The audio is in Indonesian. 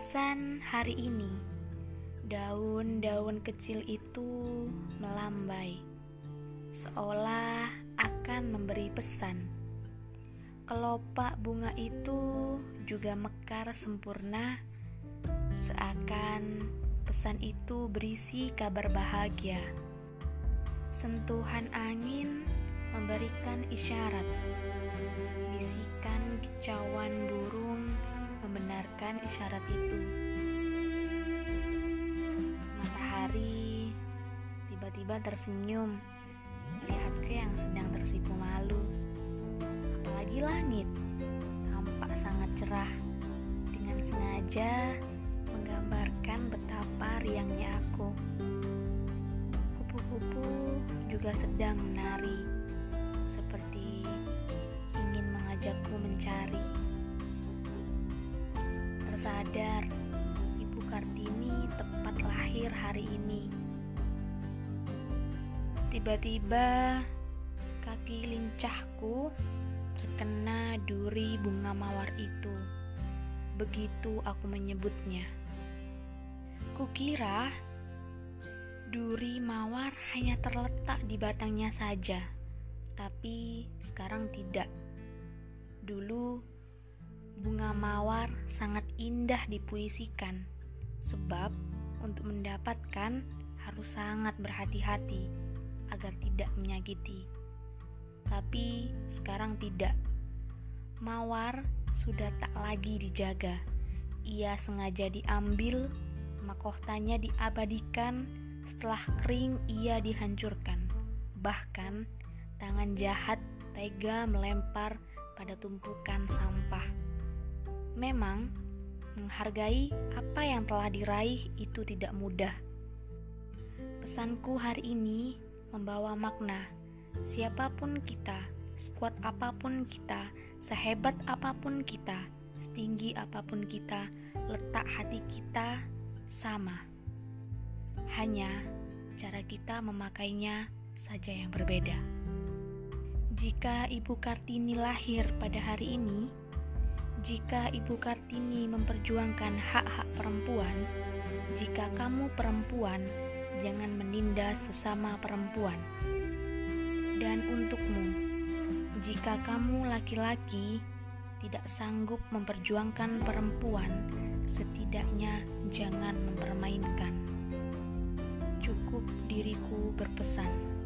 Pesan hari ini, daun-daun kecil itu melambai, seolah akan memberi pesan. Kelopak bunga itu juga mekar sempurna, seakan pesan itu berisi kabar bahagia. Sentuhan angin memberikan isyarat, bisikan kicauan burung isyarat itu. Matahari tiba-tiba tersenyum melihatku yang sedang tersipu malu. Apalagi langit tampak sangat cerah dengan sengaja menggambarkan betapa riangnya aku. Kupu-kupu juga sedang menari seperti ingin mengajakku mencari sadar Ibu Kartini tepat lahir hari ini. Tiba-tiba kaki lincahku terkena duri bunga mawar itu. Begitu aku menyebutnya. Kukira duri mawar hanya terletak di batangnya saja, tapi sekarang tidak. Dulu Bunga mawar sangat indah dipuisikan, sebab untuk mendapatkan harus sangat berhati-hati agar tidak menyakiti. Tapi sekarang tidak. Mawar sudah tak lagi dijaga. Ia sengaja diambil, mahkotanya diabadikan, setelah kering ia dihancurkan. Bahkan tangan jahat tega melempar pada tumpukan sampah. Memang, menghargai apa yang telah diraih itu tidak mudah. Pesanku hari ini membawa makna. Siapa pun kita, sekuat apa pun kita, sehebat apa pun kita, setinggi apa pun kita, letak hati kita sama. Hanya cara kita memakainya saja yang berbeda. Jika Ibu Kartini lahir pada hari ini, jika Ibu Kartini memperjuangkan hak-hak perempuan, jika kamu perempuan, jangan menindas sesama perempuan. Dan untukmu, jika kamu laki-laki tidak sanggup memperjuangkan perempuan, setidaknya jangan mempermainkan. Cukup diriku berpesan.